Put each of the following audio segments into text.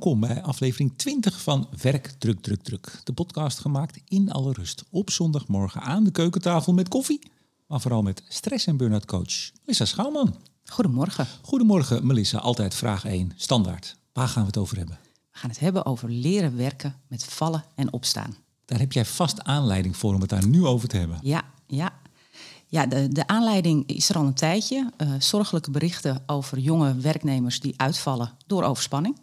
Welkom bij aflevering 20 van Werk Druk Druk Druk. De podcast gemaakt in alle rust op zondagmorgen aan de keukentafel met koffie. Maar vooral met stress- en burn-out coach Melissa Schouwman. Goedemorgen. Goedemorgen Melissa, altijd vraag 1, standaard. Waar gaan we het over hebben? We gaan het hebben over leren werken met vallen en opstaan. Daar heb jij vast aanleiding voor om het daar nu over te hebben. Ja, ja. Ja, de, de aanleiding is er al een tijdje. Eh, zorgelijke berichten over jonge werknemers die uitvallen door overspanning.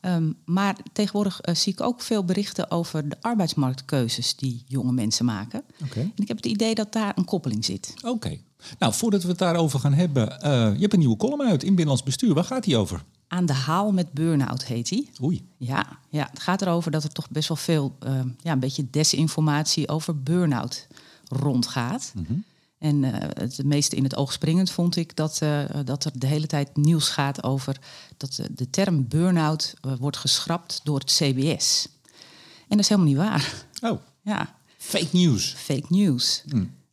Ehm, maar tegenwoordig eh, zie ik ook veel berichten over de arbeidsmarktkeuzes die jonge mensen maken. Oké. En ik heb het idee dat daar een koppeling zit. Oké. Nou, voordat we het daarover gaan hebben, eh, je hebt een nieuwe column uit in Binnenlands Bestuur. Waar gaat die over? Aan de haal met burn-out heet die. Oei. Ja, ja, het gaat erover dat er toch best wel veel, eh, ja, een beetje desinformatie over burn-out rondgaat. En eh, het meeste in het oog springend vond ik dat, eh, dat er de hele tijd nieuws gaat over dat eh, de term burn-out wordt geschrapt door het CBS. En dat is helemaal niet waar. Oh, Ja, fake news. fake news.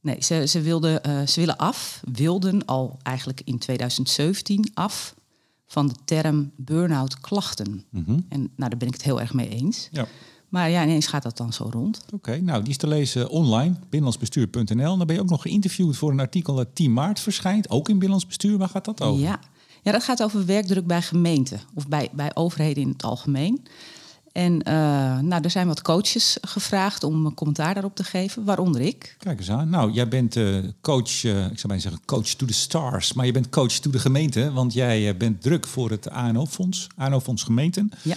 Nee, ze, ze, wilden, ze willen af, wilden al eigenlijk in 2017 af van de term burn-out klachten. En nou, daar ben ik het heel erg mee eens. Ja. Maar ja, ineens gaat dat dan zo rond. Oké, nou die is te lezen online, binnenlandsbestuur.nl. Dan ben je ook nog geïnterviewd voor een artikel dat 10 maart verschijnt, ook in Binnenlands Bestuur. Waar gaat dat over? Ja. ja, dat gaat over werkdruk bij gemeenten of bij, bij overheden in het algemeen. En eh, nou, er zijn wat coaches gevraagd om een commentaar daarop te geven, waaronder ik. Kijk eens aan. Nou, jij bent eh, coach, eh, ik zou bijna zeggen coach to the stars, maar je bent coach to de gemeente, want jij bent druk voor het ANO-fonds, ANO-fonds Gemeenten. Ja.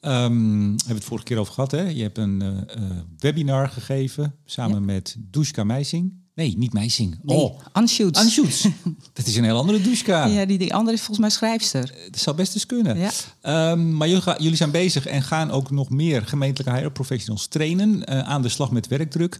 Ehm, hebben we het vorige keer over gehad, hè? Je hebt een eh, eh, webinar gegeven samen Ja. met Dushka Meising. Nee, niet Meising. Nee, Oh, Schutz. dat is een heel andere Dushka. Ja, die, die andere is volgens mij schrijfster. Dat zou best eens kunnen. Ja. Ehm, maar jullie, zijn bezig en gaan ook nog meer gemeentelijke HR professionals trainen eh, aan de slag met werkdruk.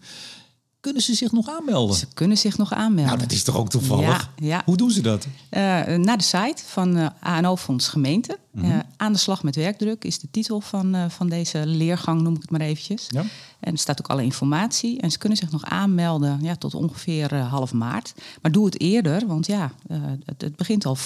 Kunnen ze zich nog aanmelden? Ze kunnen zich nog aanmelden. Nou, dat is toch ook toevallig? Ja, ja. Hoe doen ze dat? Eh, naar de site van eh, ANO-fonds Gemeente. Mhm. Eh, aan de slag met werkdruk is de titel van, eh, van deze leergang, noem ik het maar eventjes. Ja. En er staat ook alle informatie. En ze kunnen zich nog aanmelden ja, tot ongeveer eh, half maart. Maar doe het eerder, want ja, het, het begint al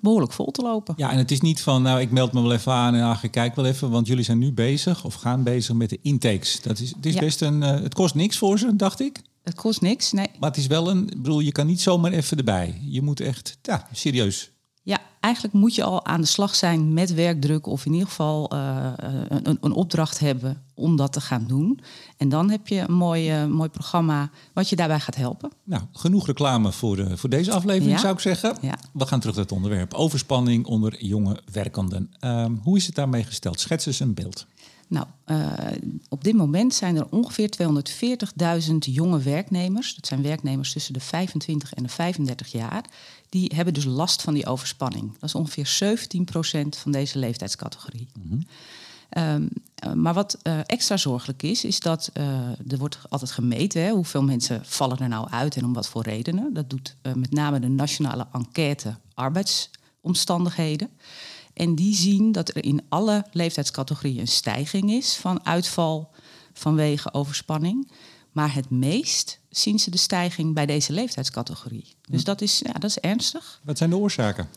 behoorlijk vol te lopen. Ja, en het is niet van, nou, ik meld me wel even aan en ach, ik kijk wel even, want jullie zijn nu bezig of gaan bezig met de intakes. Dat is, het is Ja. best een, het kost niks voor ze, dacht ik. Het kost niks. Nee. Maar het is wel een, ik bedoel, je kan niet zomaar even erbij. Je moet echt, ja, serieus. Ja, eigenlijk moet je al aan de slag zijn met werkdruk. Of in ieder geval eh, een, een- een opdracht hebben om dat te gaan doen. En dan heb je een mooi, eh, mooi programma wat je daarbij gaat helpen. Nou, genoeg reclame voor, voor deze aflevering, Ja. zou ik zeggen. Ja. We gaan terug naar het onderwerp. Overspanning onder jonge werkenden. Ehm, hoe is het daarmee gesteld? Schets eens een beeld. Nou, eh, op dit moment zijn er ongeveer 240.000 jonge werknemers. Dat zijn werknemers tussen de 25 en de 35 jaar. Die hebben dus last van die overspanning. Dat is ongeveer 17% van deze leeftijdscategorie. Ehm, eh, maar wat eh, extra zorgelijk is, is dat eh, er wordt altijd gemeten hè, hoeveel mensen vallen er nou uit en om wat voor redenen. Dat doet met name de nationale enquête arbeidsomstandigheden. En die zien dat er in alle leeftijdscategorieën een stijging is van uitval vanwege overspanning. Maar het meest zien ze de stijging bij deze leeftijdscategorie. Dus dat is, ja, dat is ernstig. Wat zijn de oorzaken?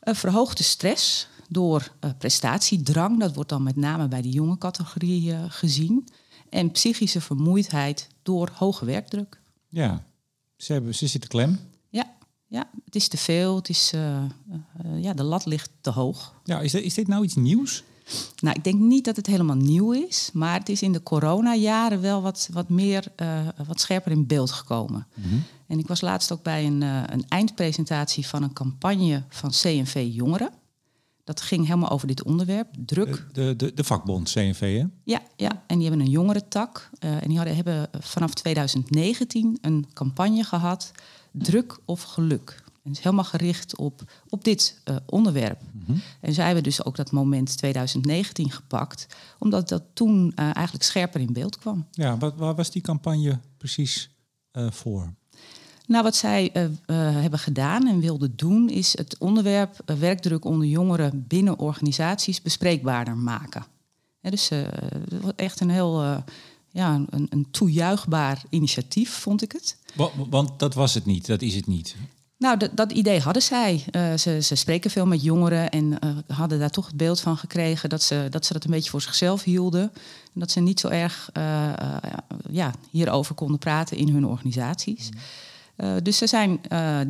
Een verhoogde stress door eh, prestatiedrang, dat wordt dan met name bij de jonge categorie eh, gezien. En psychische vermoeidheid door hoge werkdruk. Ja, ze, hebben, ze zitten klem. Ja, ja het is te veel, het is, eh, eh, ja, de lat ligt te hoog. Ja, is, dit, is dit nou iets nieuws? Nou, ik denk niet dat het helemaal nieuw is, maar het is in de coronajaren wel wat, wat meer, eh, wat scherper in beeld gekomen. En ik was laatst ook bij een, eh, een eindpresentatie van een campagne van CNV Jongeren. Dat ging helemaal over dit onderwerp, druk. De, de, de vakbond CNV, hè? Ja, ja, en die hebben een jongerentak. eh en die hadden, hebben vanaf 2019 een campagne gehad, druk of geluk. En het is helemaal gericht op, op dit eh, onderwerp. En zij hebben dus ook dat moment 2019 gepakt, omdat dat toen eh, eigenlijk scherper in beeld kwam. Ja, wat, waar was die campagne precies eh, voor? Nou, wat zij hebben gedaan en wilden doen, is het onderwerp werkdruk onder jongeren binnen organisaties bespreekbaarder maken. Hè, dus echt een heel ja, een, een toejuichbaar initiatief, vond ik het. Wa- Want dat was het niet, dat is het niet. Nou, dat, dat idee hadden zij. Uh, ze, ze, spreken veel met jongeren en uh, hadden daar toch het beeld van gekregen dat ze, dat ze dat een beetje voor zichzelf hielden. En dat ze niet zo erg uh, ja, hierover konden praten in hun organisaties. Mm. dus ze zijn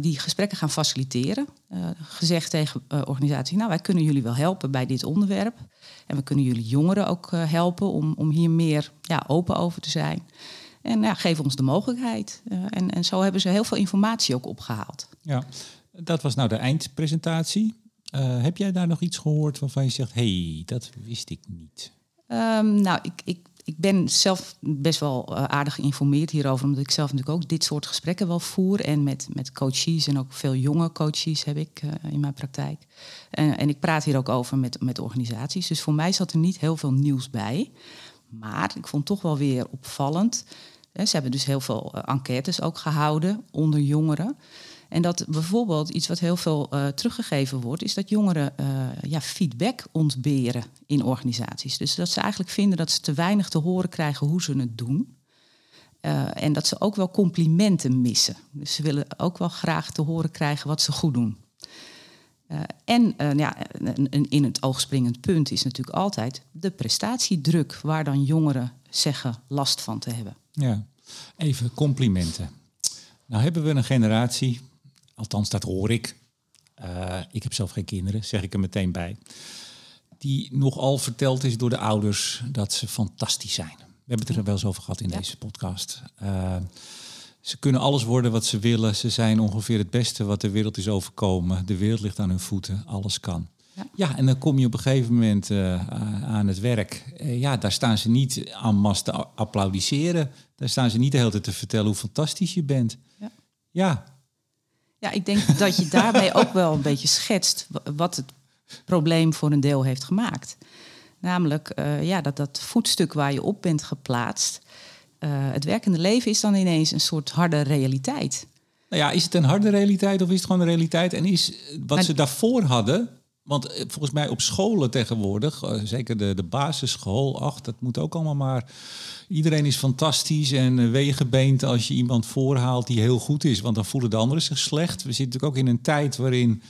die gesprekken gaan faciliteren. gezegd tegen organisaties, nou wij kunnen jullie wel helpen bij dit onderwerp. En we kunnen jullie jongeren ook helpen om, om hier meer ja, open over te zijn. En ja, geef ons de mogelijkheid. En, en zo hebben ze heel veel informatie ook opgehaald. Ja, dat was nou de eindpresentatie. Uh, heb jij daar nog iets gehoord waarvan je zegt, hey, dat wist ik niet? Um, nou, ik, ik, ik ben zelf best wel uh, aardig geïnformeerd hierover, omdat ik zelf natuurlijk ook dit soort gesprekken wel voer. En met, met coaches en ook veel jonge coaches heb ik uh, in mijn praktijk. En, en ik praat hier ook over met, met organisaties. Dus voor mij zat er niet heel veel nieuws bij. Maar ik vond toch wel weer opvallend. Ze hebben dus heel veel enquêtes ook gehouden onder jongeren. En dat bijvoorbeeld iets wat heel veel uh, teruggegeven wordt, is dat jongeren uh, ja, feedback ontberen in organisaties. Dus dat ze eigenlijk vinden dat ze te weinig te horen krijgen hoe ze het doen. Uh, en dat ze ook wel complimenten missen. Dus ze willen ook wel graag te horen krijgen wat ze goed doen. en ja, een in het oog springend punt is natuurlijk altijd de prestatiedruk, waar dan jongeren zeggen last van te hebben. Ja, even complimenten. Nou hebben we een generatie, althans dat hoor ik. Uh, ik heb zelf geen kinderen, zeg ik er meteen bij. Die nogal verteld is door de ouders dat ze fantastisch zijn. We hebben het er wel eens over gehad in ja. deze podcast. Uh, ze kunnen alles worden wat ze willen. Ze zijn ongeveer het beste wat de wereld is overkomen. De wereld ligt aan hun voeten. Alles kan. Ja, ja en dan kom je op een gegeven moment uh, aan het werk. Uh, ja, daar staan ze niet aan mas te applaudisseren. Daar staan ze niet de hele tijd te vertellen hoe fantastisch je bent. Ja, ja ja, ik denk dat je daarmee ook wel een beetje schetst wat het probleem voor een deel heeft gemaakt. Namelijk uh, ja, dat dat voetstuk waar je op bent geplaatst, uh, het werkende leven is dan ineens een soort harde realiteit. Nou ja, is het een harde realiteit of is het gewoon een realiteit? En is wat maar, ze daarvoor hadden, want eh, volgens mij op scholen tegenwoordig, zeker de, de basisschool, ach, dat moet ook allemaal maar Iedereen is fantastisch en wegenbeend als je iemand voorhaalt die heel goed is. Want dan voelen de anderen zich slecht. We zitten natuurlijk ook in een tijd waarin...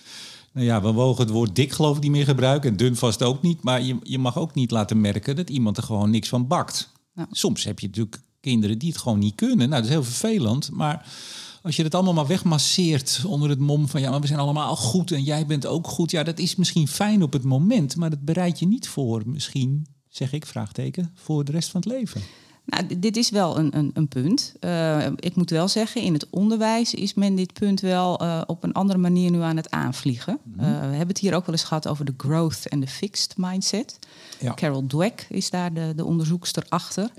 Nou ja, we mogen het woord dik geloof ik niet meer gebruiken. En dun vast ook niet. Maar je, je mag ook niet laten merken dat iemand er gewoon niks van bakt. Ja. Soms heb je natuurlijk kinderen die het gewoon niet kunnen. Nou, dat is heel vervelend. Maar als je het allemaal maar wegmasseert onder het mom van... ja, maar we zijn allemaal goed en jij bent ook goed. Ja, dat is misschien fijn op het moment. Maar dat bereidt je niet voor misschien, zeg ik, vraagteken, voor de rest van het leven. Nou, dit is wel een, een, een punt. Uh, ik moet wel zeggen, in het onderwijs is men dit punt wel uh, op een andere manier nu aan het aanvliegen. Mm -hmm. uh, we hebben het hier ook wel eens gehad over de growth en de fixed mindset. Ja. Carol Dweck is daar de, de onderzoekster achter.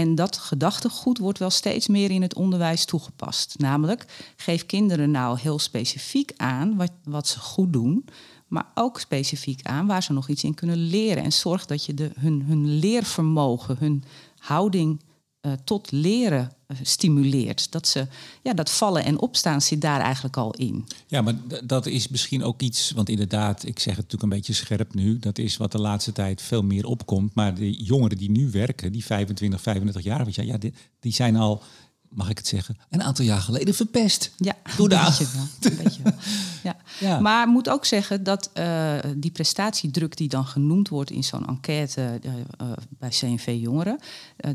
En dat gedachtegoed wordt wel steeds meer in het onderwijs toegepast. Namelijk, geef kinderen nou heel specifiek aan wat, wat ze goed doen maar ook specifiek aan waar ze nog iets in kunnen leren. En zorg dat je de, hun, hun leervermogen, hun houding uh, tot leren uh, stimuleert. Dat, ze, ja, dat vallen en opstaan zit daar eigenlijk al in. Ja, maar dat is misschien ook iets, want inderdaad, ik zeg het natuurlijk een beetje scherp nu, dat is wat de laatste tijd veel meer opkomt. Maar de jongeren die nu werken, die 25, 35 jaar, ja, die zijn al mag ik het zeggen, een aantal jaar geleden verpest. Ja, door de een beetje wel. Een beetje wel. Ja. ja. Maar moet ook zeggen dat uh, die prestatiedruk die dan genoemd wordt in zo'n enquête uh, uh, bij CNV Jongeren,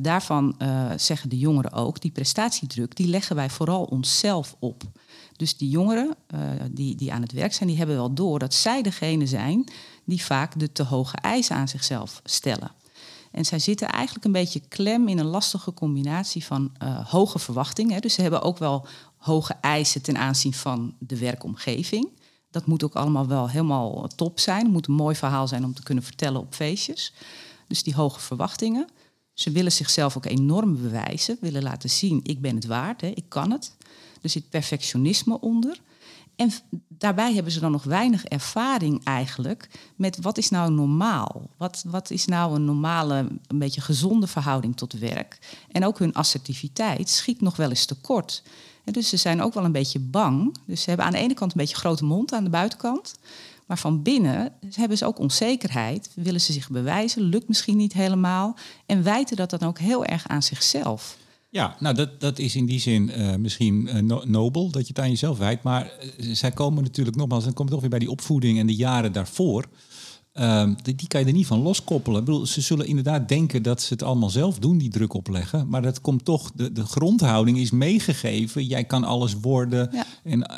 daarvan zeggen de jongeren ook, die prestatiedruk die leggen wij vooral onszelf op. Dus die jongeren die, die aan het werk zijn, die hebben wel door dat zij degene zijn die vaak de te hoge eisen aan zichzelf stellen. En zij zitten eigenlijk een beetje klem in een lastige combinatie van uh, hoge verwachtingen. Dus ze hebben ook wel hoge eisen ten aanzien van de werkomgeving. Dat moet ook allemaal wel helemaal top zijn. Het moet een mooi verhaal zijn om te kunnen vertellen op feestjes. Dus die hoge verwachtingen. Ze willen zichzelf ook enorm bewijzen, willen laten zien, ik ben het waard, hè, ik kan het. Er zit perfectionisme onder. En daarbij hebben ze dan nog weinig ervaring eigenlijk met wat is nou normaal? Wat, wat is nou een normale, een beetje gezonde verhouding tot werk? En ook hun assertiviteit schiet nog wel eens tekort. En dus ze zijn ook wel een beetje bang. Dus ze hebben aan de ene kant een beetje grote mond aan de buitenkant. Maar van binnen hebben ze ook onzekerheid. Willen ze zich bewijzen? Lukt misschien niet helemaal. En wijten dat dan ook heel erg aan zichzelf. Ja, nou dat, dat is in die zin uh, misschien uh, nobel dat je het aan jezelf wijt. Maar uh, zij komen natuurlijk nogmaals, dan komt toch weer bij die opvoeding en de jaren daarvoor. Ehm, die, die, kan je er niet van loskoppelen. Ik bedoel, ze zullen inderdaad denken dat ze het allemaal zelf doen, die druk opleggen. Maar dat komt toch, de, de grondhouding is meegegeven. Jij kan alles worden en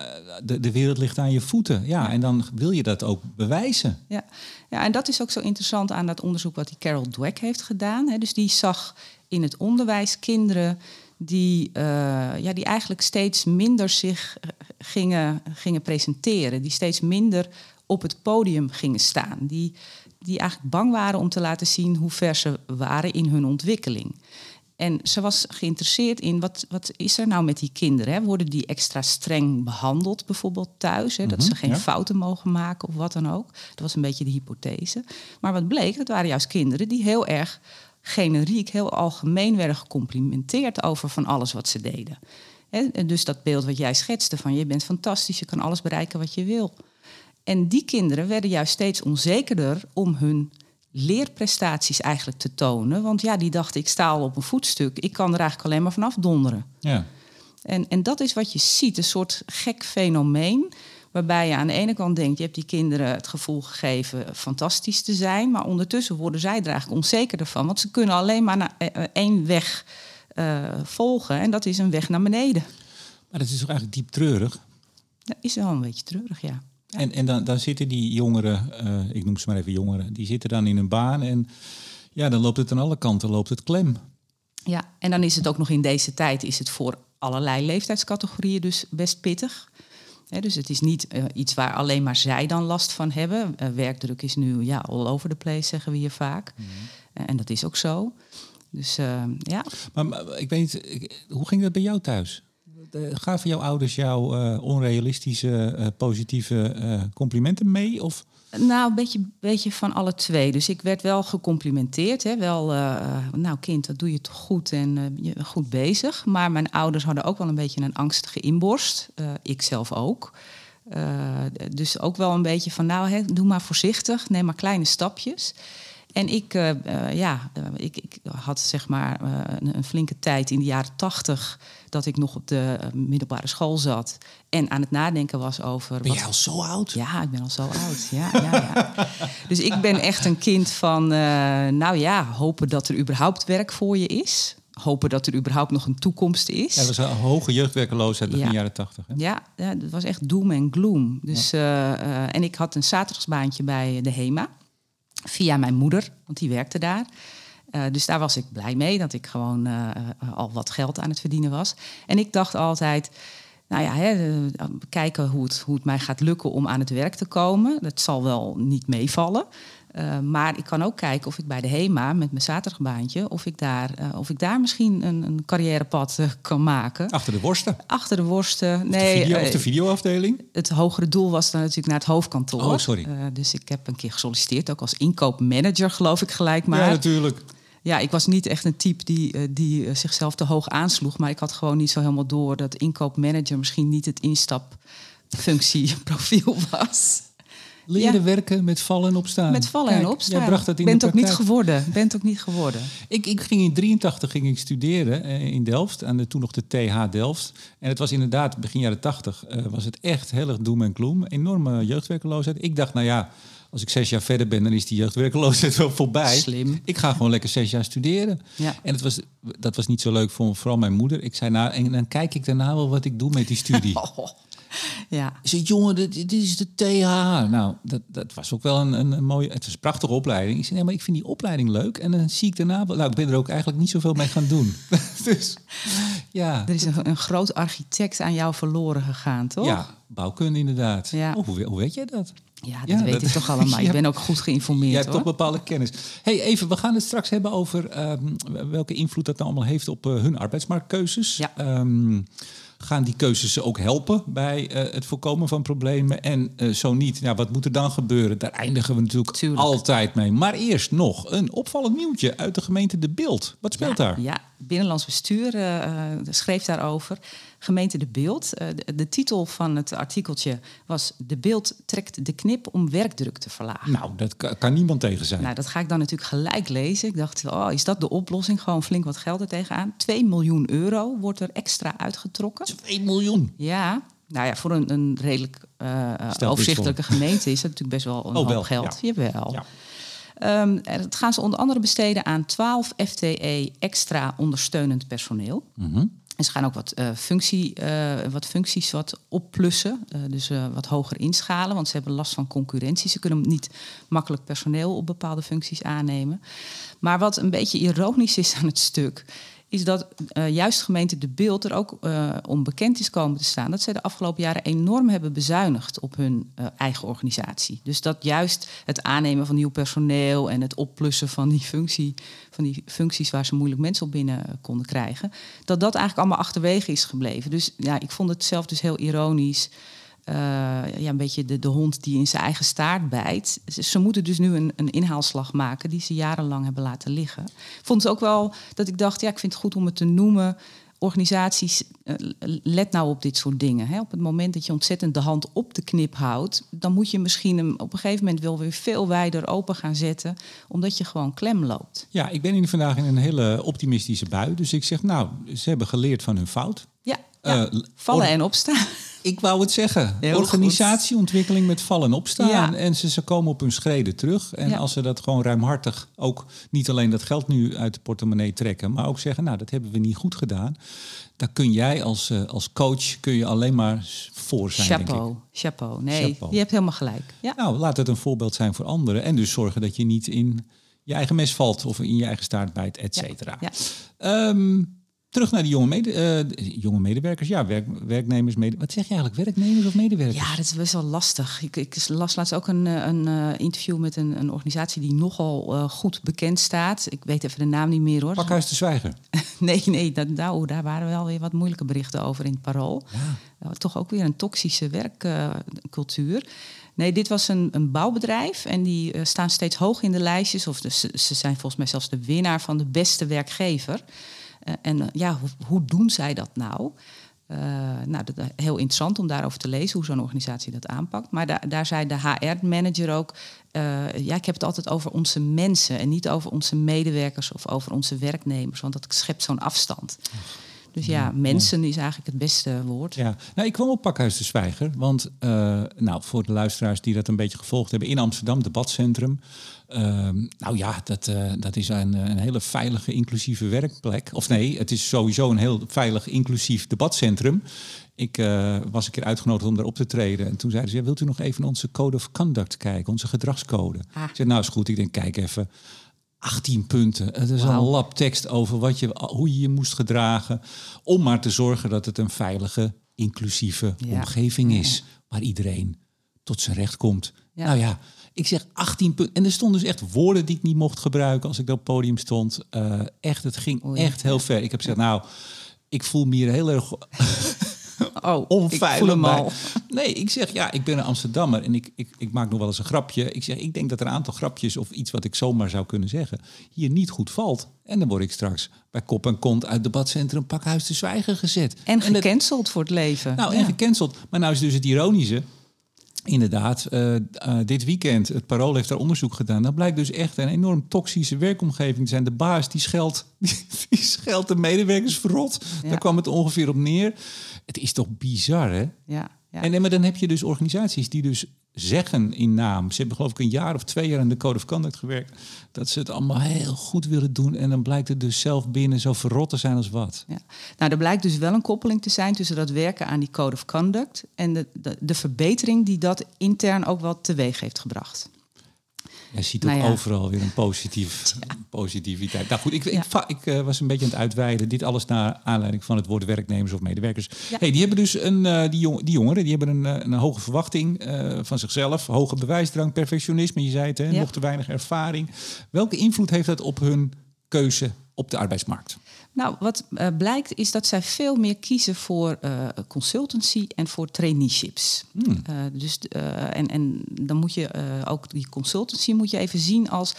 de, de wereld ligt aan je voeten. Ja, ja, en dan wil je dat ook bewijzen. Ja. ja, en dat is ook zo interessant aan dat onderzoek wat die Carol Dweck heeft gedaan. Hè. Dus die zag in het onderwijs kinderen die, uh, ja, die eigenlijk steeds minder zich eh, gingen, gingen presenteren. Die steeds minder op het podium gingen staan. Die, die eigenlijk bang waren om te laten zien hoe ver ze waren in hun ontwikkeling. En ze was geïnteresseerd in wat, wat is er nou met die kinderen? Hè? Worden die extra streng behandeld, bijvoorbeeld thuis? Hè? Dat ze mhm, geen fouten mogen maken of wat dan ook. Dat was een beetje de hypothese. Maar wat bleek, dat waren juist kinderen die heel erg generiek, heel algemeen werden gecomplimenteerd over van alles wat ze deden. En dus dat beeld wat jij schetste van je bent fantastisch, je kan alles bereiken wat je wil. En die kinderen werden juist steeds onzekerder om hun leerprestaties eigenlijk te tonen. Want ja, die dachten, ik sta al op een voetstuk, ik kan er eigenlijk alleen maar vanaf donderen. Ja. En, en dat is wat je ziet, een soort gek fenomeen. Waarbij je aan de ene kant denkt, je hebt die kinderen het gevoel gegeven fantastisch te zijn. Maar ondertussen worden zij er eigenlijk onzekerder van. Want ze kunnen alleen maar naar eh, eh, één weg uh, volgen. En dat is een weg naar beneden. Maar dat is toch eigenlijk diep treurig? Dat is wel een beetje treurig, ja. En, en dan, dan zitten die jongeren, uh, ik noem ze maar even jongeren, die zitten dan in een baan en ja, dan loopt het aan alle kanten loopt het klem. Ja, en dan is het ook nog in deze tijd is het voor allerlei leeftijdscategorieën dus best pittig dus het is niet uh, iets waar alleen maar zij dan last van hebben. Uh, werkdruk is nu ja, all over the place, zeggen we hier vaak. Mm -hmm. en dat is ook zo. Dus ja. Maar, maar, ik weet niet, hoe ging dat bij jou thuis? Gaven jouw ouders jou onrealistische, positieve complimenten mee? Of? Nou, een beetje, beetje van alle twee. Dus ik werd wel gecomplimenteerd. Hè. Wel, uh, nou kind, dat doe je toch goed en uh, je goed bezig. Maar mijn ouders hadden ook wel een beetje een angstige inborst. Uh, ik zelf ook. dus ook wel een beetje van, nou, hè, doe maar voorzichtig. Neem maar kleine stapjes. En ik, ja, ik, ik, had zeg maar een, een, flinke tijd in de jaren tachtig dat ik nog op de eh, middelbare school zat en aan het nadenken was over. Ben wat... jij al zo oud? Ja, ik ben al zo oud. Ja, ja, ja. dus ik ben echt een kind van, nou ja, hopen dat er überhaupt werk voor je is. Hopen dat er überhaupt nog een toekomst is. Ja, dat was een hoge jeugdwerkeloosheid in de jaren tachtig. Ja, ja, dat was echt doom en gloom. Dus, en ik had een zaterdagsbaantje bij de HEMA. Via mijn moeder, want die werkte daar. Uh, dus daar was ik blij mee, dat ik gewoon uh, al wat geld aan het verdienen was. En ik dacht altijd, nou ja, hè, kijken hoe het, hoe het mij gaat lukken om aan het werk te komen. Dat zal wel niet meevallen. Uh, maar ik kan ook kijken of ik bij de HEMA met mijn zaterdagbaantje... of ik daar, uh, of ik daar misschien een, een carrièrepad uh, kan maken. Achter de worsten? Achter de worsten, nee. De video, of de videoafdeling? Het hogere doel was dan natuurlijk naar het hoofdkantoor. Oh, sorry. dus ik heb een keer gesolliciteerd, ook als inkoopmanager geloof ik gelijk maar. Ja, natuurlijk ja, ik was niet echt een type die, die zichzelf te hoog aansloeg. Maar ik had gewoon niet zo helemaal door dat inkoopmanager misschien niet het instapfunctieprofiel was. Leren ja. werken met vallen en opstaan. Met vallen Kijk, en opstaan. Jij bracht dat in bent de ook niet geworden. Bent ook niet geworden. Ik, ik ging in 83 ging ik studeren eh, in Delft. Aan de, toen nog de TH Delft. En het was inderdaad begin jaren 80 uh, was het echt heel erg doem en gloom. Enorme jeugdwerkeloosheid. Ik dacht, nou ja, als ik zes jaar verder ben, dan is die jeugdwerkeloosheid wel voorbij. Slim. Ik ga gewoon lekker zes jaar studeren. Ja. En het was, dat was niet zo leuk voor vooral mijn moeder. Ik zei, nou, en dan kijk ik daarna wel wat ik doe met die studie. Oh. Ja. Ik zei, jongen, dit, dit, is de TH. Nou, dat, dat was ook wel een, een, mooie... Het was een prachtige opleiding. Ik zei, nee, maar ik vind die opleiding leuk. En dan zie ik daarna... Nou, ik ben er ook eigenlijk niet zoveel mee gaan doen. dus, ja. Er is een, een, groot architect aan jou verloren gegaan, toch? Ja, bouwkunde inderdaad. Ja. Oh, hoe, hoe weet jij dat? Ja, dat ja, weet dat, ik toch allemaal. Je ben ook goed geïnformeerd. Je hebt toch bepaalde kennis. hey, even, we gaan het straks hebben over um, welke invloed dat nou allemaal heeft op uh, hun arbeidsmarktkeuzes. Ja. Um, Gaan die keuzes ze ook helpen bij eh, het voorkomen van problemen? En eh, zo niet, ja, wat moet er dan gebeuren? Daar eindigen we natuurlijk Tuurlijk. altijd mee. Maar eerst nog een opvallend nieuwtje uit de gemeente De Beeld. Wat speelt ja, daar? Ja, Binnenlands Bestuur eh, eh, schreef daarover. Gemeente De Beeld. Eh, de, de titel van het artikeltje was... De Beeld trekt de knip om werkdruk te verlagen. Nou, dat ka- kan niemand tegen zijn. Nou, dat ga ik dan natuurlijk gelijk lezen. Ik dacht, oh, is dat de oplossing? Gewoon flink wat geld er tegenaan. 2 miljoen euro wordt er extra uitgetrokken. 2 miljoen. Ja, nou ja, voor een, een redelijk Stel overzichtelijke gemeente is dat natuurlijk best wel een Oh, hoop geld. ja. Jawel. Ja. En dat gaan ze onder andere besteden aan 12 FTE extra ondersteunend personeel. Mhm. En ze gaan ook wat, eh, functie, eh, wat functies wat opplussen, eh, dus wat hoger inschalen, want ze hebben last van concurrentie. Ze kunnen niet makkelijk personeel op bepaalde functies aannemen. Maar wat een beetje ironisch is aan het stuk, is dat eh, juist gemeente De Beeld er ook eh, om bekend is komen te staan dat zij de afgelopen jaren enorm hebben bezuinigd op hun eh, eigen organisatie. Dus dat juist het aannemen van nieuw personeel en het opplussen van die, functie, van die functies waar ze moeilijk mensen op binnen konden krijgen, dat dat eigenlijk allemaal achterwege is gebleven. Dus ja, ik vond het zelf dus heel ironisch. Eh, ja, een beetje de, de hond die in zijn eigen staart bijt. Ze, ze moeten dus nu een, een inhaalslag maken die ze jarenlang hebben laten liggen. Ik vond het ook wel dat ik dacht, ja, ik vind het goed om het te noemen. Organisaties, eh, let nou op dit soort dingen. Hè. Op het moment dat je ontzettend de hand op de knip houdt, dan moet je misschien hem op een gegeven moment wel weer veel wijder open gaan zetten, omdat je gewoon klem loopt. Ja, ik ben hier vandaag in een hele optimistische bui. Dus ik zeg, nou, ze hebben geleerd van hun fout. Ja, ja. Eh, vallen en opstaan. Ik wou het zeggen. Heel Organisatieontwikkeling met vallen en opstaan. Ja. En ze, ze komen op hun schreden terug. En Ja. als ze dat gewoon ruimhartig ook niet alleen dat geld nu uit de portemonnee trekken, maar ook zeggen, nou, dat hebben we niet goed gedaan. Dan kun jij als, eh, als coach kun je alleen maar voor zijn, denk ik. Chapeau, chapeau. Nee, Chapeau. je hebt helemaal gelijk. Ja. Nou, laat het een voorbeeld zijn voor anderen. En dus zorgen dat je niet in je eigen mes valt of in je eigen staart bijt, et cetera. Ja. Ehm, terug naar die jonge, mede, eh, jonge medewerkers. Ja, werk, werknemers, mede, wat zeg je eigenlijk? Werknemers of medewerkers? Ja, dat is best wel lastig. Ik, ik las laatst ook een, eh, een eh, interview met een, een organisatie die nogal goed bekend staat. Ik weet even de naam niet meer hoor. Pakhuis de Zwijger. Nee, nee, dat, nou, daar waren wel weer wat moeilijke berichten over in het parool. Eh, toch ook weer een toxische werkcultuur. nee, dit was een, een bouwbedrijf en die staan steeds hoog in de lijstjes. Of de, ze zijn volgens mij zelfs de winnaar van de beste werkgever. Eh, en eh, ja, hoe, doen zij dat nou? Eh, nou, dat, heel interessant om daarover te lezen, hoe zo'n organisatie dat aanpakt. Maar daar, zei de HR-manager ook... ja, ik heb het altijd over onze mensen... en niet over onze medewerkers of over onze werknemers. Want dat schept zo'n afstand. Dus ja, mensen is eigenlijk het beste woord. Ja, nou, ik kwam op Pakhuis de Zwijger. Want eh, nou, voor de luisteraars die dat een beetje gevolgd hebben... in Amsterdam, debatcentrum. Ehm, nou ja, dat, eh, dat is een, een hele veilige, inclusieve werkplek. Of nee, het is sowieso een heel veilig, inclusief debatcentrum. Ik eh, was een keer uitgenodigd om daar op te treden. En toen zeiden ze, wilt u nog even onze code of conduct kijken? Onze gedragscode. Ah. Ik zei, nou is goed. Ik denk, kijk even. 18 punten. Het is een lab tekst over wat je, hoe je je moest gedragen. Om maar te zorgen dat het een veilige, inclusieve Ja. omgeving is. Waar iedereen tot zijn recht komt. Ja. Nou ja, ik zeg 18 punten. En er stonden dus echt woorden die ik niet mocht gebruiken als ik op het podium stond. Eh, echt, het ging Oei. echt heel ver. Ik heb gezegd, nou, ik voel me hier heel erg Oh, onveilig ik voel hem bij. al. Nee, ik zeg ja, ik ben een Amsterdammer en ik, ik, ik maak nog wel eens een grapje. Ik zeg, ik denk dat er een aantal grapjes of iets wat ik zomaar zou kunnen zeggen hier niet goed valt. En dan word ik straks bij kop en kont uit debatcentrum Pakhuis te Zwijgen gezet. En gecanceld voor het leven. nou, Ja. en gecanceld. Maar nou is dus het ironische. Inderdaad, eh, eh, dit weekend, het Parool heeft daar onderzoek gedaan. Dat blijkt dus echt een enorm toxische werkomgeving te zijn. De baas die scheldt, die scheldt de medewerkers verrot. Ja. Daar kwam het ongeveer op neer. Het is toch bizar, hè? Ja, ja. En, maar dan heb je dus organisaties die dus zeggen in naam... ze hebben geloof ik een jaar of twee jaar aan de Code of Conduct gewerkt... dat ze het allemaal heel goed willen doen... en dan blijkt het dus zelf binnen zo verrot te zijn als wat. Ja. Nou, er blijkt dus wel een koppeling te zijn tussen dat werken aan die code of conduct en de, de, de verbetering die dat intern ook wel teweeg heeft gebracht. Je ziet ook Nou ja. overal weer een positief, positiviteit. Nou goed, ik, ik, ik eh, was een beetje aan het uitweiden. Dit alles naar aanleiding van het woord werknemers of medewerkers. Hey, die hebben dus een, eh, die, jong, die jongeren die hebben een, eh, een hoge verwachting van zichzelf. Hoge bewijsdrang, perfectionisme, je zei het, hè, nog te weinig ervaring. Welke invloed heeft dat op hun keuze op de arbeidsmarkt? Nou, wat uh, blijkt is dat zij veel meer kiezen voor uh, consultancy en voor traineeships. Hmm. Uh, dus, en, en dan moet je ook die consultancy moet je even zien als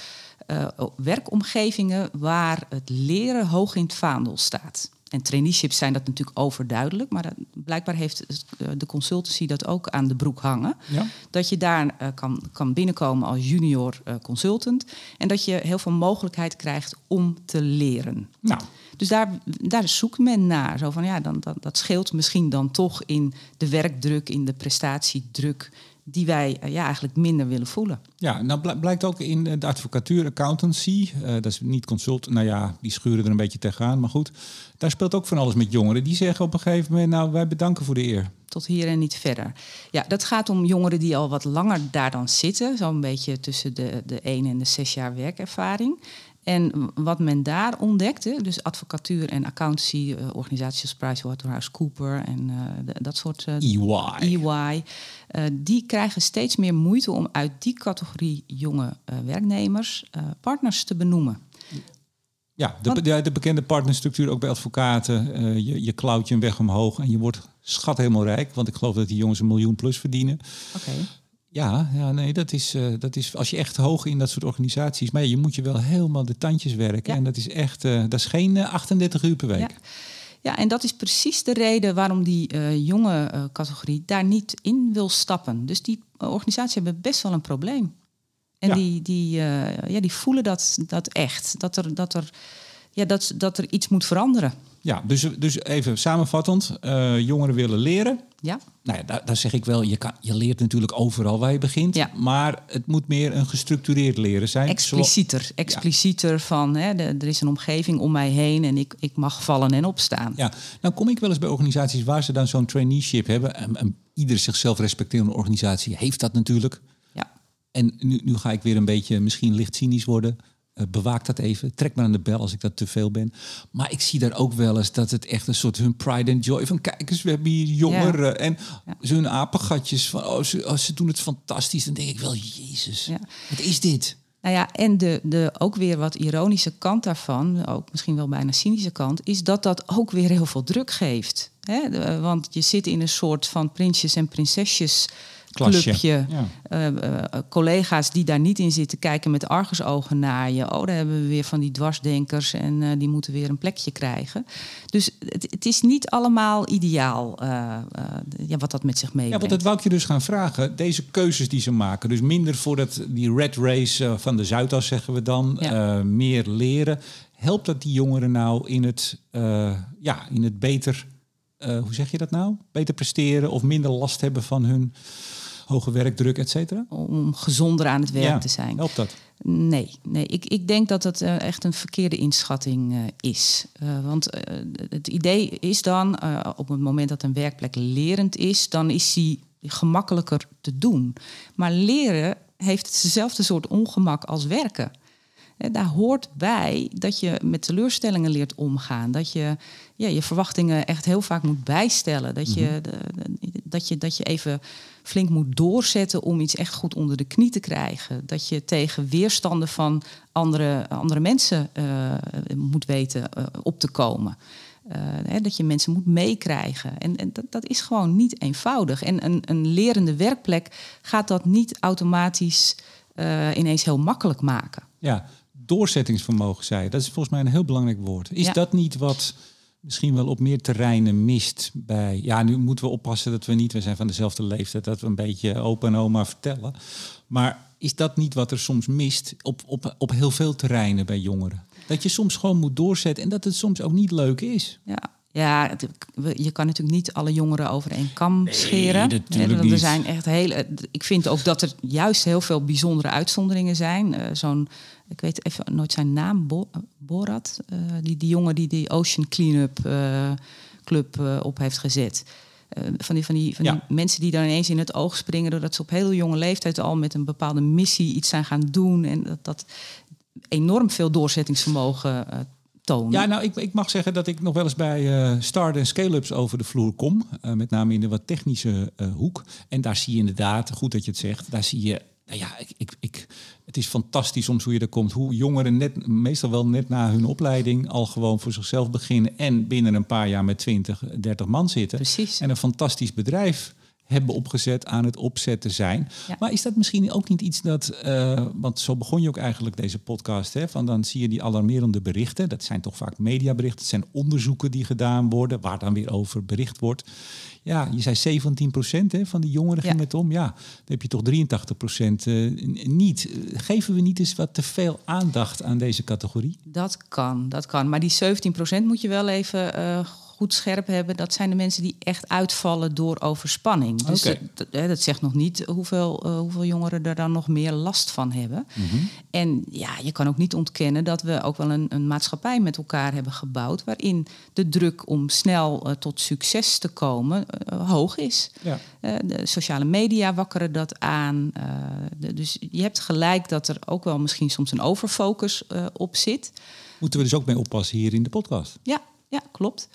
werkomgevingen waar het leren hoog in het vaandel staat. En traineeships zijn dat natuurlijk overduidelijk, maar dat, blijkbaar heeft de consultancy dat ook aan de broek hangen. Ja. Dat je daar kan, kan binnenkomen als junior consultant en dat je heel veel mogelijkheid krijgt om te leren. Nou. Dus daar, daar zoekt men naar. Zo van, ja, dan, dat, dat scheelt misschien dan toch in de werkdruk, in de prestatiedruk die wij eh, ja, eigenlijk minder willen voelen. Ja, nou blijkt ook in de advocatuur, accountancy, uh, dat is niet consult, nou ja, die schuren er een beetje tegenaan, maar goed, daar speelt ook van alles met jongeren. Die zeggen op een gegeven moment, nou, wij bedanken voor de eer. Tot hier en niet verder. Ja, dat gaat om jongeren die al wat langer daar dan zitten, zo'n beetje tussen de, de 1 en de 6 jaar werkervaring. En wat men daar ontdekte, dus advocatuur en accountancy, uh, organisaties als PricewaterhouseCooper en uh, dat soort... Uh, EY. EY die krijgen steeds meer moeite om uit die categorie jonge werknemers partners te benoemen. Ja, de, de, de, bekende partnerstructuur ook bij advocaten. je, je klauwt je een weg omhoog en je wordt schat helemaal rijk. Want ik geloof dat die jongens een miljoen plus verdienen. Oké. Ja, ja, nee, dat is, uh, dat is als je echt hoog in dat soort organisaties. Maar je moet je wel helemaal de tandjes werken. En dat is echt, uh, dat is geen uh, eh, 38 uur per week. Ja. ja. en dat is precies de reden waarom die jonge categorie daar niet in wil stappen. Dus die organisaties hebben best wel een probleem. En die, die, ja, die voelen dat, dat echt. Dat er, dat, er, ja, dat, dat er iets moet veranderen. Ja, dus, dus even samenvattend. jongeren willen leren. Ja. Nou ja, daar, daar, zeg ik wel, je, kan, je leert natuurlijk overal waar je begint. Ja. Maar het moet meer een gestructureerd leren zijn. Explicieter. Explicieter van, hè, er is een omgeving om mij heen en ik, ik mag vallen en opstaan. Ja, nou kom ik wel eens bij organisaties waar ze dan zo'n traineeship hebben. En, en ieder zichzelf respecterende organisatie heeft dat natuurlijk. Ja. En nu, nu ga ik weer een beetje misschien licht cynisch worden. Uh, bewaak dat even. Trek me aan de bel als ik dat te veel ben. Maar ik zie daar ook wel eens dat het echt een soort hun pride and joy van kijk eens, we hebben hier jongeren en ja. zo'n apengatjes van oh ze, oh, ze doen het fantastisch. Dan denk ik wel, Jezus, ja. wat is dit? Nou ja, en de, de ook weer wat ironische kant daarvan, ook misschien wel bijna cynische kant, is dat dat ook weer heel veel druk geeft. Hè? want je zit in een soort van prinsjes en prinsesjes clubje. Eh, eh, collega's die daar niet in zitten kijken met argusogen naar je. Oh, daar hebben we weer van die dwarsdenkers en eh, die moeten weer een plekje krijgen. Dus het, het is niet allemaal ideaal ja, wat dat met zich meebrengt. Ja, want dat wou ik je dus gaan vragen. Deze keuzes die ze maken, dus minder voor dat, die red race van de Zuidas zeggen we dan, meer leren. Helpt dat die jongeren nou in het, ja, in het beter... hoe zeg je dat nou? Beter presteren of minder last hebben van hun hoge werkdruk, et cetera? Om gezonder aan het werk te zijn. Helpt dat? Nee, nee. Ik, ik denk dat dat uh, echt een verkeerde inschatting uh, is. Uh, want het idee is dan, op het moment dat een werkplek lerend is, dan is die gemakkelijker te doen. Maar leren heeft hetzelfde soort ongemak als werken. Daar hoort bij dat je met teleurstellingen leert omgaan. Dat je ja, je verwachtingen echt heel vaak moet bijstellen. Dat je, mhm. dat je, dat je even flink moet doorzetten om iets echt goed onder de knie te krijgen. Dat je tegen weerstanden van andere, andere mensen uh, moet weten uh, op te komen. Uh, hè, dat je mensen moet meekrijgen. En, en dat, dat, is gewoon niet eenvoudig. En een, een lerende werkplek gaat dat niet automatisch ineens heel makkelijk maken. Ja, doorzettingsvermogen zei Dat is volgens mij een heel belangrijk woord. Is dat niet wat misschien wel op meer terreinen mist bij. Ja, nu moeten we oppassen dat we niet, we zijn van dezelfde leeftijd, dat we een beetje open en oma vertellen. Maar is dat niet wat er soms mist op, op, op heel veel terreinen bij jongeren? Dat je soms gewoon moet doorzetten en dat het soms ook niet leuk is. Ja, ja, je kan natuurlijk niet alle jongeren over één kam scheren. Nee, er zijn echt hele. Ik vind ook dat er juist heel veel bijzondere uitzonderingen zijn. Uh, Zo'n, ik weet even nooit zijn naam, Bo, Borat, uh, die, die jongen die die Ocean Cleanup uh, Club op heeft gezet. van die, van die, van die mensen die dan ineens in het oog springen doordat ze op heel jonge leeftijd al met een bepaalde missie iets zijn gaan doen. En dat, dat enorm veel doorzettingsvermogen ja, nou, ik, ik mag zeggen dat ik nog wel eens bij uh, start- en scale-ups over de vloer kom. Uh, met name in de wat technische uh, hoek. En daar zie je inderdaad, goed dat je het zegt, daar zie je... Nou ja, ik, ik, ik Het is fantastisch soms hoe je er komt. Hoe jongeren net, meestal wel net na hun opleiding al gewoon voor zichzelf beginnen. En binnen een paar jaar met 20, 30 man zitten. Precies. En een fantastisch bedrijf hebben opgezet, aan het opzetten zijn. Maar is dat misschien ook niet iets dat, uh, want zo begon je ook eigenlijk deze podcast, hè, van dan zie je die alarmerende berichten. Dat zijn toch vaak mediaberichten, het zijn onderzoeken die gedaan worden, waar dan weer over bericht wordt. Ja, je zei 17 procent van die jongeren ging met om. Ja, dan heb je toch 83 procent uh, niet. Geven we niet eens wat te veel aandacht aan deze categorie? Dat kan, dat kan. Maar die 17 procent moet je wel even uh, goed scherp hebben, dat zijn de mensen die echt uitvallen door overspanning. Dus dat, dat, zegt nog niet hoeveel, uh, hoeveel jongeren er dan nog meer last van hebben. Mhm. En ja, je kan ook niet ontkennen dat we ook wel een, een maatschappij met elkaar hebben gebouwd, waarin de druk om snel uh, tot succes te komen uh, hoog is. Ja. de sociale media wakkeren dat aan. De, dus je hebt gelijk dat er ook wel misschien soms een overfocus op zit. Moeten we dus ook mee oppassen hier in de podcast? Ja, ja, klopt.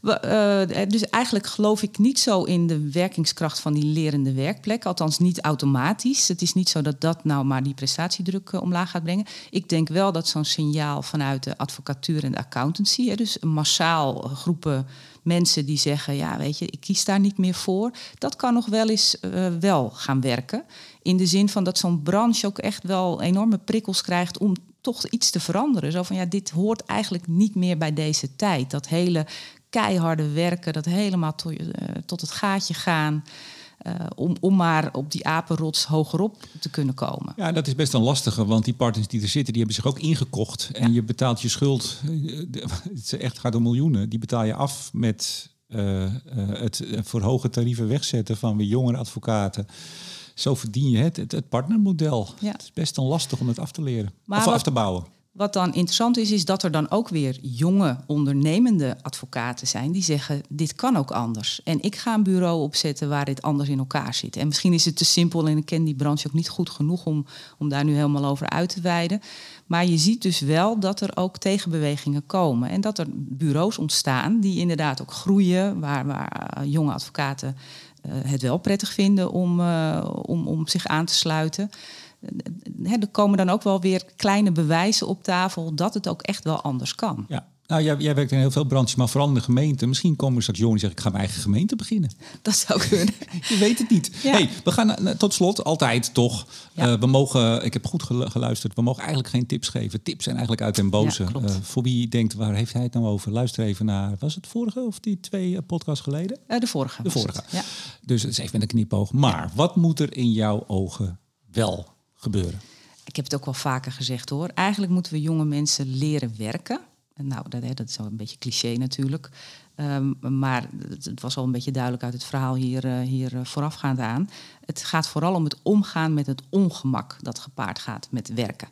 We, uh, dus eigenlijk geloof ik niet zo in de werkingskracht van die lerende werkplek. Althans, niet automatisch. Het is niet zo dat dat nou maar die prestatiedruk uh, omlaag gaat brengen. Ik denk wel dat zo'n signaal vanuit de advocatuur en de accountancy, hè, dus massaal groepen mensen die zeggen: Ja, weet je, ik kies daar niet meer voor. Dat kan nog wel eens wel gaan werken. In de zin van dat zo'n branche ook echt wel enorme prikkels krijgt om toch iets te veranderen. Zo van ja, dit hoort eigenlijk niet meer bij deze tijd. Dat hele keiharde werken, dat helemaal to, uh, tot het gaatje gaan. Uh, om, om maar op die apenrots hogerop te kunnen komen. Ja, dat is best een lastige, want die partners die er zitten, die hebben zich ook ingekocht. En je betaalt je schuld, het echt gaat om miljoenen, die betaal je af met uh, het voor hoge tarieven wegzetten van weer jongere advocaten zo verdien je het, het, het partnermodel. Ja. Het is best dan lastig om het af te leren maar of wat, af te bouwen. Wat dan interessant is, is dat er dan ook weer jonge ondernemende advocaten zijn die zeggen: dit kan ook anders. En ik ga een bureau opzetten waar dit anders in elkaar zit. En misschien is het te simpel en ik ken die branche ook niet goed genoeg om, om daar nu helemaal over uit te wijden. Maar je ziet dus wel dat er ook tegenbewegingen komen. En dat er bureaus ontstaan die inderdaad ook groeien, waar, waar jonge advocaten het wel prettig vinden om, uh, om, om zich aan te sluiten. er komen dan ook wel weer kleine bewijzen op tafel dat het ook echt wel anders kan. Ja. Nou, jij, jij werkt in heel veel branches, maar vooral in de gemeente. Misschien komen straks jongens die zeggen, ik ga mijn eigen gemeente beginnen. Dat zou kunnen. Je weet het niet. Ja. Hey, we gaan tot slot altijd toch. Ja. Uh, we mogen, ik heb goed geluisterd, we mogen eigenlijk geen tips geven. Tips zijn eigenlijk uit den boze. Ja, uh, voor wie denkt, waar heeft hij het nou over? Luister even naar, was het vorige of die twee podcasts geleden? De vorige. De vorige. Ja. Dus het is even met een knipoog. Maar wat moet er in jouw ogen wel gebeuren? Ik heb het ook wel vaker gezegd hoor. Eigenlijk moeten we jonge mensen leren werken. Nou, dat, dat is wel een beetje cliché natuurlijk. Um, maar het was al een beetje duidelijk uit het verhaal hier, uh, hier uh, voorafgaand aan. Het gaat vooral om het omgaan met het ongemak dat gepaard gaat met werken.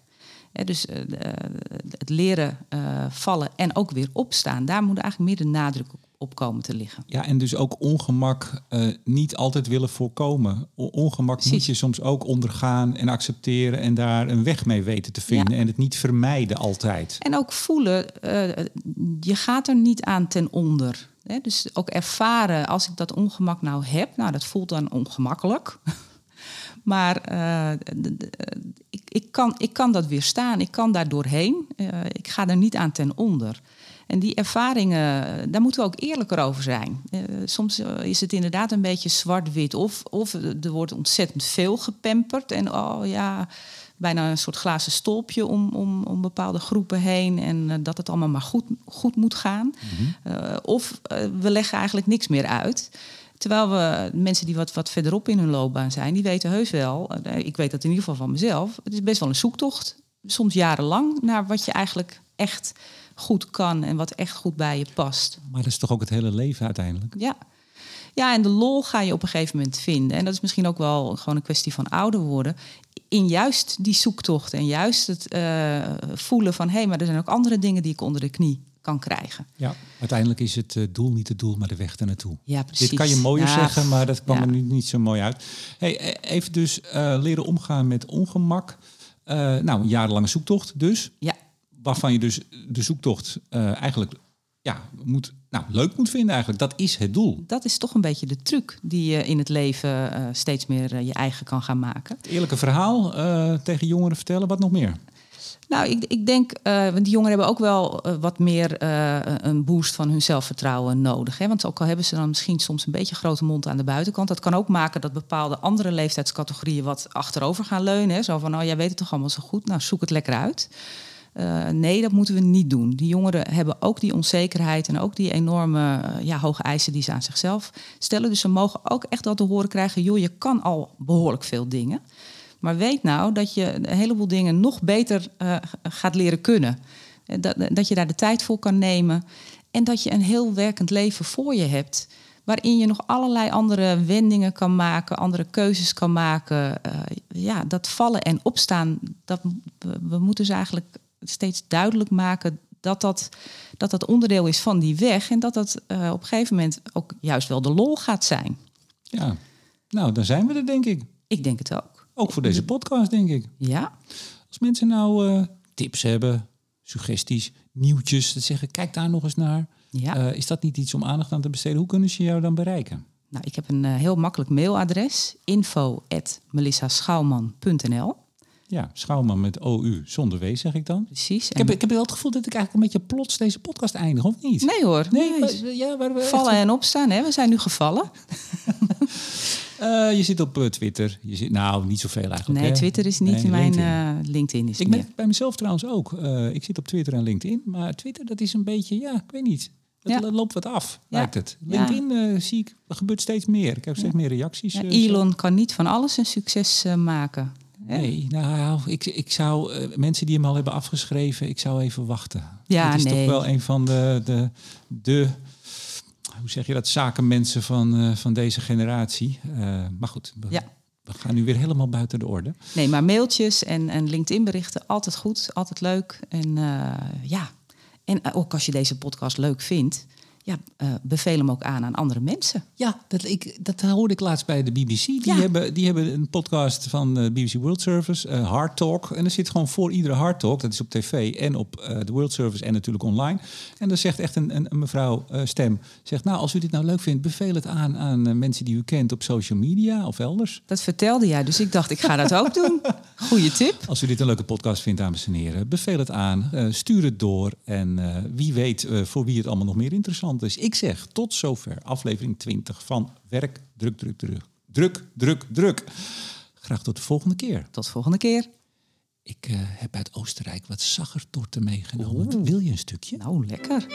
Dus uh, het leren vallen en ook weer opstaan, daar moet eigenlijk meer de nadruk op op komen te liggen. Ja, en dus ook ongemak uh, niet altijd willen voorkomen. O ongemak Precies. moet je soms ook ondergaan en accepteren en daar een weg mee weten te vinden ja. en het niet vermijden altijd. En ook voelen, uh, je gaat er niet aan ten onder. Hè? Dus ook ervaren, als ik dat ongemak nou heb, nou dat voelt dan ongemakkelijk. Maar uh, ik, ik, kan, ik kan dat weerstaan, ik kan daar doorheen. ik ga er niet aan ten onder. En die ervaringen, daar moeten we ook eerlijker over zijn. Uh, soms is het inderdaad een beetje zwart-wit. Of, of er wordt ontzettend veel gepamperd. En oh ja, bijna een soort glazen stolpje om, om, om bepaalde groepen heen. En uh, dat het allemaal maar goed, goed moet gaan. Mm -hmm. uh, of we leggen eigenlijk niks meer uit. Terwijl we mensen die wat, wat verderop in hun loopbaan zijn, die weten heus wel, ik weet dat in ieder geval van mezelf, het is best wel een zoektocht, soms jarenlang, naar wat je eigenlijk echt goed kan en wat echt goed bij je past. Maar dat is toch ook het hele leven uiteindelijk? Ja. Ja, en de lol ga je op een gegeven moment vinden. En dat is misschien ook wel gewoon een kwestie van ouder worden. In juist die zoektocht en juist het uh, voelen van... hé, hey, maar er zijn ook andere dingen die ik onder de knie kan krijgen. Ja, uiteindelijk is het uh, doel niet het doel, maar de weg er naartoe. Ja, precies. Dit kan je mooier ja, zeggen, maar dat kwam ja. er nu niet zo mooi uit. Hey, even dus uh, leren omgaan met ongemak. nou, een jarenlange zoektocht dus. Ja waarvan je dus de zoektocht uh, eigenlijk ja, moet, nou, leuk moet vinden eigenlijk. Dat is het doel. Dat is toch een beetje de truc die je in het leven uh, steeds meer uh, je eigen kan gaan maken. Het eerlijke verhaal tegen jongeren vertellen, wat nog meer? Nou, ik, ik denk, uh, want die jongeren hebben ook wel uh, wat meer uh, een boost van hun zelfvertrouwen nodig. Hè? Want ook al hebben ze dan misschien soms een beetje grote mond aan de buitenkant, dat kan ook maken dat bepaalde andere leeftijdscategorieën wat achterover gaan leunen. Hè? Zo van, nou, jij weet het toch allemaal zo goed, nou, zoek het lekker uit. Nee, dat moeten we niet doen. Die jongeren hebben ook die onzekerheid en ook die enorme ja, hoge eisen die ze aan zichzelf stellen. Dus ze mogen ook echt wel te horen krijgen, joh, je kan al behoorlijk veel dingen. Maar weet nou dat je een heleboel dingen nog beter uh, gaat leren kunnen. Dat, dat je daar de tijd voor kan nemen. En dat je een heel werkend leven voor je hebt. Waarin je nog allerlei andere wendingen kan maken, andere keuzes kan maken. Ja, dat vallen en opstaan, dat, we moeten ze eigenlijk steeds duidelijk maken dat dat, dat dat onderdeel is van die weg. En dat dat uh, op een gegeven moment ook juist wel de lol gaat zijn. Ja, nou, dan zijn we er, denk ik. Ik denk het ook. Ook voor deze podcast, denk ik. Ja. Als mensen nou uh, tips hebben, suggesties, nieuwtjes, dat zeggen, kijk daar nog eens naar. Ja. Uh, is dat niet iets om aandacht aan te besteden? Hoe kunnen ze jou dan bereiken? Nou, ik heb een heel makkelijk mailadres: info@melissaschouwman.nl. Ja, Schouwman met OU zonder W, zeg ik dan. Precies. Ik heb, ik heb wel het gevoel dat ik eigenlijk een beetje plots deze podcast eindig, of niet? Nee hoor. Nee, nee. ja, waar we vallen echt... en opstaan, hè? We zijn nu gevallen. Uh, je zit op uh, Twitter. Je zit, nou, niet zoveel eigenlijk. Nee, hè? Twitter is niet nee, mijn LinkedIn. uh, LinkedIn. Is ik ben bij mezelf trouwens ook. Ik zit op Twitter en LinkedIn. Maar Twitter, dat is een beetje, ja, ik weet niet. Het Ja. loopt wat af, Ja. lijkt het. LinkedIn eh, zie ik, er gebeurt steeds meer. Ik heb steeds meer reacties. Eh, Elon kan niet van alles een succes eh, maken. Hè? Nee, nou, ik, ik zou eh, mensen die hem al hebben afgeschreven, ik zou even wachten. Ja, Het is nee. toch wel een van de, de, de hoe zeg je dat, zakenmensen van, eh, van deze generatie. Eh, maar goed, we, Ja. we gaan nu weer helemaal buiten de orde. Nee, maar mailtjes en, en LinkedIn-berichten, altijd goed, altijd leuk. En ja, en ook als je deze podcast leuk vindt, ja, eh, beveel hem ook aan aan andere mensen. Ja, dat, ik, dat hoorde ik laatst bij de BBC. Die, Ja. hebben, die hebben een podcast van de BBC World Service, eh, Hard Talk. En er zit gewoon voor iedere Hard Talk, dat is op tv en op eh, de World Service en natuurlijk online. En dan zegt echt een, een, een mevrouw eh, Stem, zegt nou als u dit nou leuk vindt, beveel het aan aan eh, mensen die u kent op social media of elders. Dat vertelde jij, dus ik dacht, ik ga dat ook doen. Goeie tip. Als u dit een leuke podcast vindt, dames en heren, beveel het aan, eh, stuur het door. En eh, wie weet eh, voor wie het allemaal nog meer interessant is. Ik zeg tot zover aflevering 20 van Werk, Druk, Druk, Druk. Druk, Druk, Druk. Graag tot de volgende keer. Tot volgende keer. Ik eh, heb uit Oostenrijk wat zaggertorten meegenomen. Wil je een stukje? Nou, lekker.